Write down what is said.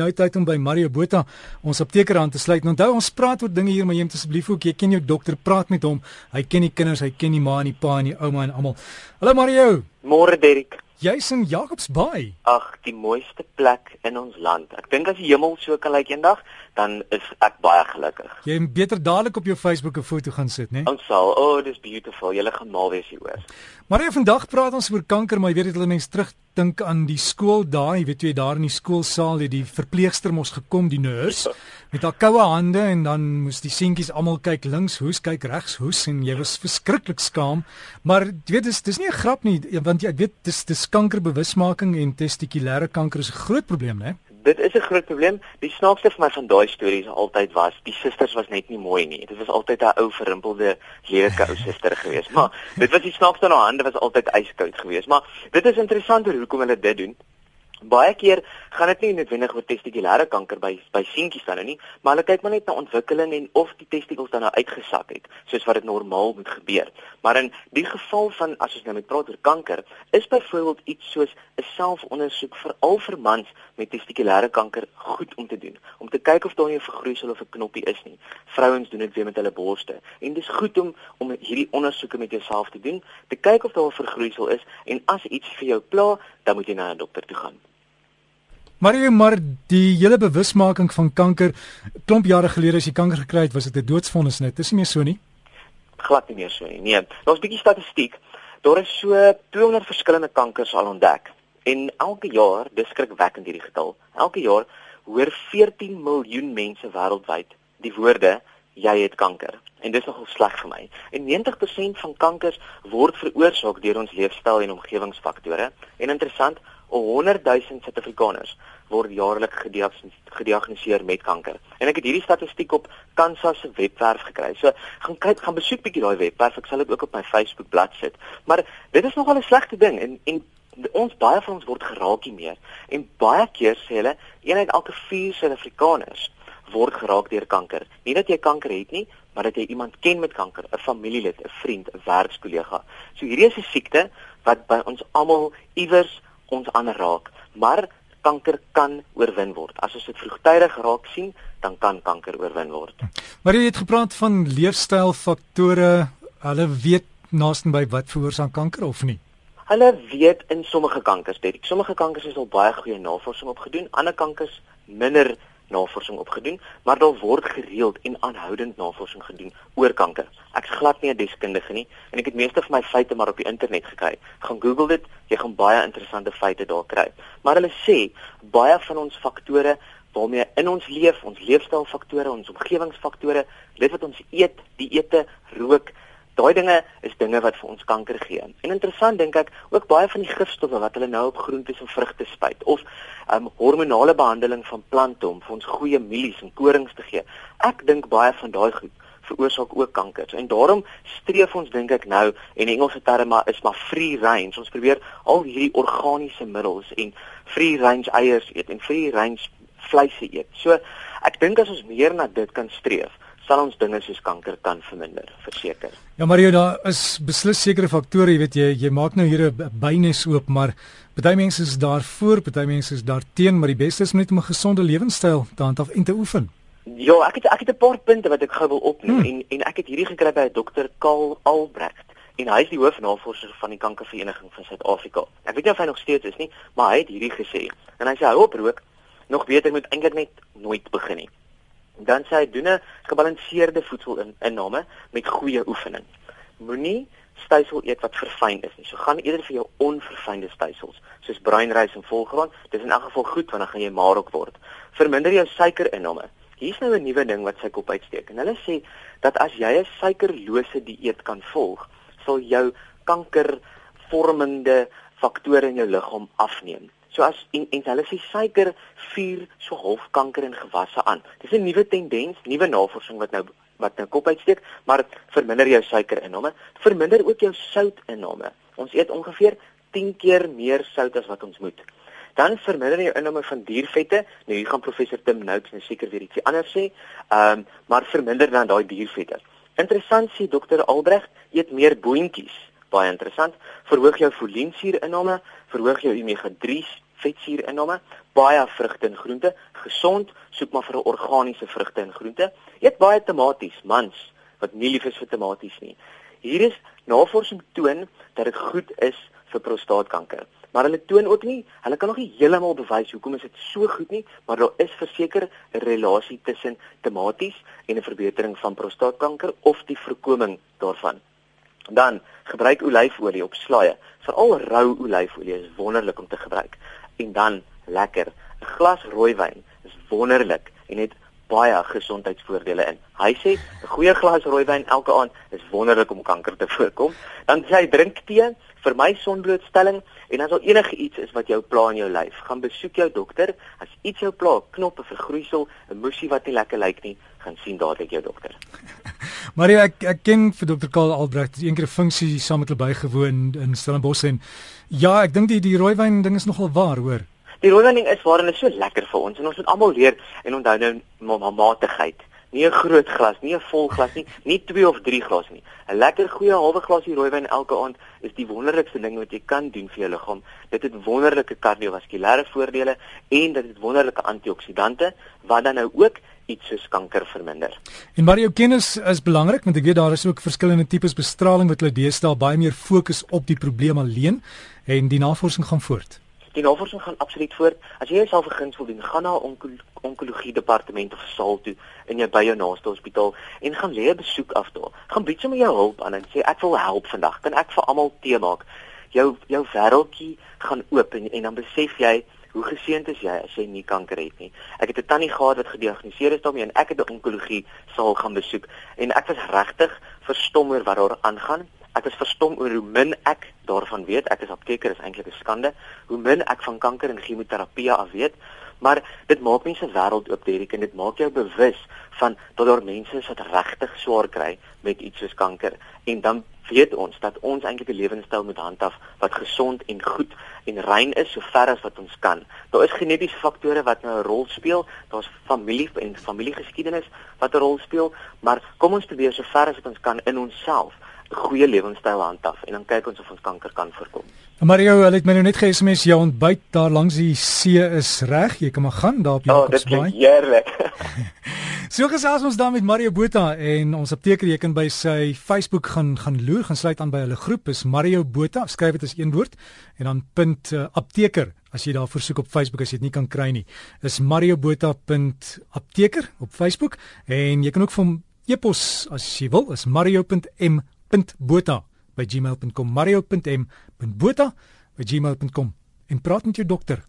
Nou tyd om by Mario Botha ons apteker aan te sluit. Onthou ons praat oor dinge hier, maar jy moet asseblief ook jy ken jou dokter, praat met hom. Hy ken die kinders, hy ken die ma en die pa en die ouma en almal. Hallo Mario. Môre Derek. Jy's in Jacobsbaai. Ag, die mooiste plek in ons land. Ek dink as die hemel so kan lyk eendag, dan is ek baie gelukkig. Jy moet beter dadelik op jou Facebook 'n foto gaan sit, né? Ons sal. Oh, dis beautiful. Jy lê gemaal wees hieroor. Maar ja, vandag praat ons oor kanker, maar jy weet dit hulle mense terugdink aan die skool daai, weet jy daar in die skoolsaal het die verpleegster mos gekom, die nurse, met haar koue hande en dan moes die seentjies almal kyk links, hoes kyk regs, hoes en jy was verskriklik skaam. Maar jy weet dis dis nie 'n grap nie, want jy weet dis dis kankerbewusmaking en testikulêre kanker is 'n groot probleem, né? dit is 'n groot probleem. Die snaakste vir my van daai stories altyd was, die susters was net nie mooi nie. Dit was altyd 'n ou verrimpelde, lelike ou suster geweest. Maar dit was die snaakste aan haar hande was altyd yskoud geweest. Maar dit is interessant hoekom hulle dit doen. Baie keer gaan dit nie noodwendig oor testikulêre kanker by by seentjies dan nou nie, maar hulle kyk maar net na ontwikkeling en of die testikels dan nou uitgesak het, soos wat dit normaal moet gebeur. Maar in die geval van as ons nou met praat oor kanker, is byvoorbeeld iets soos 'n selfondersoek vir al vir mans met testikulêre kanker goed om te doen, om te kyk of daar nie 'n vergroeisel of 'n knoppie is nie. Vrouens doen dit weer met hulle borste en dis goed om om hierdie ondersoeke met jouself te doen, te kyk of daar 'n vergroeisel is en as iets vir jou pla, dan moet jy na 'n dokter toe gaan. Maar jy maar die hele bewusmaking van kanker klomp jare gelede as jy kanker gekry het, was dit 'n doodsvonnis net. Dis nie meer so nie. Glad nie meer so nie. Nee, daar's 'n bietjie statistiek. Daar is so 200 verskillende kankers al ontdek. En elke jaar, dis skrikwekkend hierdie getal. Elke jaar hoor 14 miljoen mense wêreldwyd die woorde jy het kanker. En dis nogal sleg vir my. En 90% van kankers word veroorsaak deur ons leefstyl en omgewingsfaktore. En interessant, 100 000 Suid-Afrikaners word jaarliks gediagnoseer met kanker. En ek het hierdie statistiek op Kansa se webwerf gekry. So gaan kyk, gaan besoek bietjie daai webwerf. Ek sal dit ook op my Facebook bladsy sit. Maar dit is nogal 'n slegte ding en en ons baie van ons word geraak hiermee. En baie keer sê hulle, een uit elke 4 Suid-Afrikaners word geraak deur kanker. Nie dat jy kanker het nie, maar dat jy iemand ken met kanker, 'n familielid, 'n vriend, 'n werkskollega. So hierdie is 'n siekte wat by ons almal iewers ons aanraak, maar kanker kan oorwin word. As ons dit vroegtydig raak sien, dan kan kanker oorwin word. Maar jy het gepraat van leefstylfaktore. Hulle weet naaste by wat veroorsaak kanker of nie? Hulle weet in sommige kankers, dit sommige kankers is al baie goeie navorsing op gedoen, ander kankers minder navorsing opgedoen, maar daar word gereeld en aanhoudend navorsing gedoen oor kanker. Ek's glad nie 'n deskundige nie en ek het meeste van my feite maar op die internet gekry. Gaan Google dit, jy gaan baie interessante feite daar kry. Maar hulle sê baie van ons faktore waarmee in ons leef, ons leefstylfaktore, ons omgewingsfaktore, dit wat ons eet, die ete, rook, Daai dinge is dinge wat vir ons kanker gee. En interessant dink ek ook baie van die gifstowwe wat hulle nou op groentes en vrugte spuit of um hormonale behandeling van plante om vir ons goeie mielies en korings te gee. Ek dink baie van daai goed veroorsaak ook kanker. En daarom streef ons dink ek nou en die Engelse term is maar free range. Ons probeer al hierdie organiese middels en free range eiers eet en free range vleis eet. So ek dink as ons meer na dit kan streef sal ons dinge soos kanker kan verminder, verseker. Ja, Mario, daar is beslis sekere faktore, jy weet jy jy maak nou hier 'n bynes oop, maar party mense is daarvoor, party mense is daarteen, maar die beste is net om 'n gesonde lewenstyl te handhaaf en te oefen. Ja, ek het ek het 'n paar punte wat ek gou wil opnoem hmm. en en ek het hierdie gekry by Dr. Karl Albrecht en hy is die hoofnavorser van die kankervereniging van Suid-Afrika. Ek weet nie of hy nog steeds is nie, maar hy het hierdie gesê. En hy sê hou op rook, nog beter moet eintlik net nooit begin nie dan sê hy doen 'n gebalanseerde voedselinname met goeie oefening. Moenie stysel eet wat verfyn is nie. So gaan eerder vir jou onverfynde stysels, soos bruinrys en volgraan. Dit is in elk geval goed want dan gaan jy marok word. Verminder jou suikerinname. Hier's nou 'n nuwe ding wat sy kop uitsteek. En hulle sê dat as jy 'n suikerlose dieet kan volg, sal jou kankervormende faktore in jou liggaam afneem. So as en, en hulle sê suiker vuur so half kanker in gewasse aan. Dis 'n nuwe tendens, nuwe navorsing wat nou wat nou kop uitsteek, maar verminder jou suikerinname, verminder ook jou soutinname. Ons eet ongeveer 10 keer meer sout as wat ons moet. Dan verminder jou inname van diervette. Nou hier gaan professor Tim Noakes nou seker weer ietsie anders sê. Ehm um, maar verminder dan daai diervette. Interessant sê dokter Albrecht, eet meer boontjies baie interessant. Verhoog jou foliensuurinname, verhoog jou omega-3 vetsuurinname, baie vrugte en groente, gesond, soek maar vir 'n organiese vrugte en groente. Eet baie tomaties, mans wat nie lief is vir tomaties nie. Hier is navorsing toon dat dit goed is vir prostaatkanker. Maar hulle toon ook nie, hulle kan nog nie heeltemal bewys hoekom is dit so goed nie, maar daar is verseker 'n relasie tussen tomaties en 'n verbetering van prostaatkanker of die voorkoming daarvan. Dan gebruik olyfolie op slaaie. Veral rou olyfolie is wonderlik om te gebruik. En dan lekker, 'n glas rooiwyn is wonderlik en het baie gesondheidsvoordele in. Hy sê 'n goeie glas rooiwyn elke aand is wonderlik om kanker te voorkom. Dan sê hy drink tee vir my sonblootstelling en as al enige iets is wat jou pla in jou lyf, gaan besoek jou dokter. As iets jou pla, knoppe, vergroeisel, 'n moesie wat nie lekker lyk nie, gaan sien dadelik jou dokter. Maria, ek ek ken vir dokter Karl Albrecht, een keer 'n funksie saam met hulle bygewoon in Stellenbosch en ja, ek dink die die rooiwyn ding is nogal waar, hoor. Die rooiwyn is waar en is so lekker vir ons en ons moet almal leer en onthou nou matigheid. Nie 'n groot glas, nie 'n vol glas nie, nie 2 of 3 glas nie. 'n Lekker goeie halwe glasie rooiwyn elke aand is die wonderlikste ding wat jy kan doen vir jou liggaam. Dit het wonderlike kardiovaskulêre voordele en dit het wonderlike antioksidante wat dan nou ook iets soos kanker verminder. En maar jou kennis is belangrik want ek weet daar is ook verskillende tipes bestraling wat hulle deesdae baie meer fokus op die probleem alleen en die navorsing gaan voort. Die navorsing gaan absoluut voort. As jy jouself vergins wil doen, gaan na 'n onko onkologie departement of saal toe in jou by jou naaste hospitaal en gaan lê 'n besoek af daar. Gaan bied sommer jou hulp aan en sê ek wil help vandag. Kan ek vir almal tee maak? Jou jou wêreldjie gaan oop en, en dan besef jy hoe geseënd is jy as jy nie kanker het nie. Ek het 'n tannie gehad wat gediagnoseer is daarmee en ek het 'n onkologie saal gaan besoek en ek was regtig verstom oor wat daar aangaan Ek is verstom oor hoe min ek daarvan weet. Ek is apteker, is eintlik 'n skande. Hoe min ek van kanker en chemoterapie af weet. Maar dit maak mense wêreld oop, Derek, en dit maak jou bewus van dat daar mense is wat regtig swaar kry met iets soos kanker. En dan weet ons dat ons eintlik 'n lewenstyl moet handhaaf wat gesond en goed en rein is so ver as wat ons kan. Daar is genetiese faktore wat nou 'n rol speel. Daar's familie en familiegeskiedenis wat 'n rol speel, maar kom ons probeer so ver as wat ons kan in onsself goeie lewenstyl handhaaf en dan kyk ons of ons kanker kan voorkom. Mario, hulle het my nou net ge-SMS jou ontbyt daar langs die see is reg. Jy kan maar gaan daar op jou kos baie. Oh, dit is heerlik. so gesels ons dan met Mario Botha en ons apteker jy kan by sy Facebook gaan gaan loer, gaan sluit aan by hulle groep is Mario Botha, skryf dit as een woord en dan punt uh, apteker as jy daar versoek op Facebook as jy dit nie kan kry nie. Is Mario Botha punt apteker op Facebook en jy kan ook vir hom e-pos as jy wil, is mario.m mario.botha@gmail.com mario.m.botha@gmail.com en praat met jou dokter